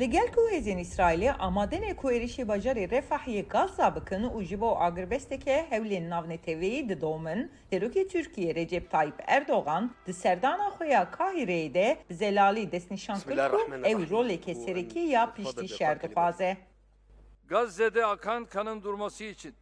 Ku êrişî bajarê Refahiyê Gaza bikin û ji bo agrbesteke hewlên navneteviyê didomin, Serokê Tirkiye Recep Tayyip Erdogan di serdana xwe ya Kahireyê de bi zelalî destnîşan kir ku ew roleke serekî ya piştî şer dixwaze. Gazze'de akan kanın durması için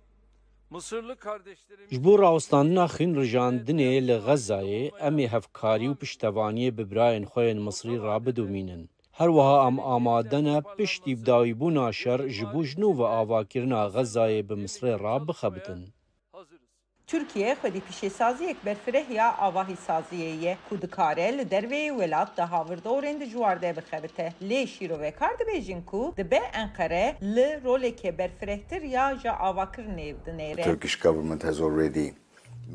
Mısırlı kardeşlerimiz Ji bo rawestandina xîn rijandinê li Xezayê em ê hevkarî û piştevaniyê bi birayên xwe yên Misrî rabidomînin. Em amade ne piştî dawîbûna şer ji bo jinû ve avakirina Xezayê bi Misrê rabixebitin. Türkiye xwedî pişêsaziyek berfireh ya avahî saziyê ye ku dikare li derveyê welat di havirdorên dijwar de bixebite. Lê şîrovekar dibêjin ku dibe Enqere li roleke berfirehtir ya ji avakirinê dinêre. Turkish government has already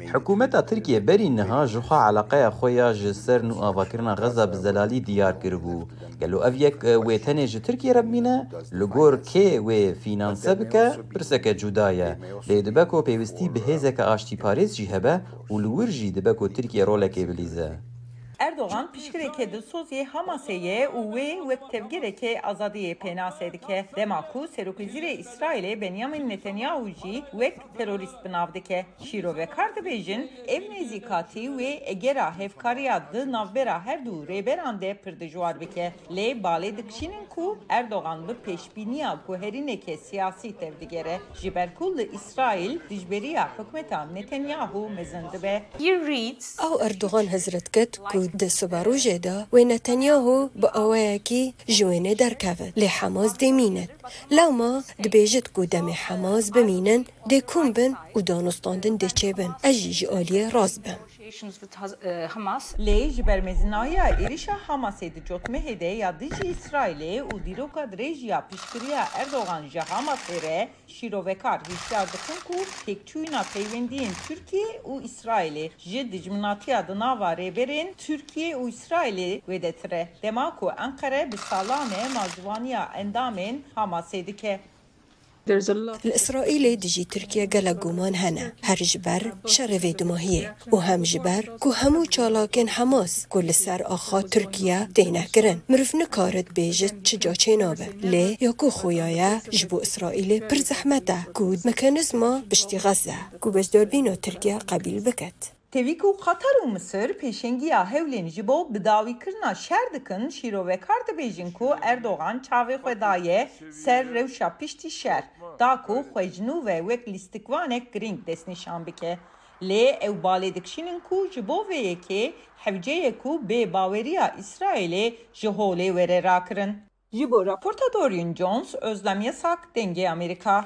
حکوومەتە ترکیە بەری نەها ژوخوا علاقەیە خۆیان ji سەر و ئاواکردنا غەزا بزەلالی دیار کردبوو گەلو ئەو یەک وێتەنێژی ترکیە رەبینە لە گۆر کێ وێ فینانسە بکە پرسەکە جودایە لێ دبەک و پێویستی بەهێزەکە ئاشتی پارێزجی هەبە و لورژی دبەک و ترکیە ڕۆلەکەی بلیزە. Erdoğan pişkireke de sozi Hamaseye uve ve tevgireke azadiye penasedike demaku serukizire İsrail'e Benjamin Netanyahu'ci ve terörist binavdike şiro ve kardı bejin evnezi kati ve egera hevkariyadı navbera her du reberande pırdıjuarbike le bale dikşinin ku Erdoğan ve peşbiniya kuherineke siyasi tevdigere jiberkullu İsrail dijberiya hükmeta Netanyahu mezindibe. You read. Au Erdoğan hazret ket ku و دە سوبارۆژێدا وێ نەتەنیاهۆ بە ئەوەیەکی ji wênê derkevin lê Hemas demînin. Lewma dibêjit ku demê Hemas bimînin dê kum bin û danostandin dê çêbin. Ez jî ji aliyê raz bim. Negotiations with uh, Hamas Lê ji bermezinaya êrişa Hamasê di ya dijî İsraîlê û dîroka dirêjiya piştiriya Erdogan ji Hamasê re şîrovekar hişyar dikin ku têkçûyîna peywendiyên Tirkiye û İsraîlê ji dijminatiya di nava rêberên Tirkiye û İsraîlê wê de tire. Dema ku Enqere bi salame malcivaniya endamên Hamasê dike. الإسرائيلي دجي تركيا قلا قومان هنا. هر جبر شرفي دمهية وهم جبر كو همو چالاكن حماس. كل سر آخا تركيا دينه كرن مرف نکارد بيجت چجا چينابه لی یا کو خویایه جبو إسرائيلي پر زحمته. كود مكانزما بشتي غزه. كو بجدار بينو تركيا قبيل بكت zehmet e ku mekanizma piştî Xeze ku bejdarbîna Tirkiye qebîl biket. Tevî ku Qatar û Misir pêşengiya hewlên ji bo bidawîkirina şer dikin şîrovekar dibêjin ku Erdogan çavê xwe ser rewşa piştî şer da ku xwecnû ve wek lîstikvanek giring destnîşan bike. Lê ew balê ku ji bo vê yekê hewceyê ku bê baweriya İsraîlê ji holê were rakirin. Raporta Dorian Jones, Özlem Yasak, Denge Amerika.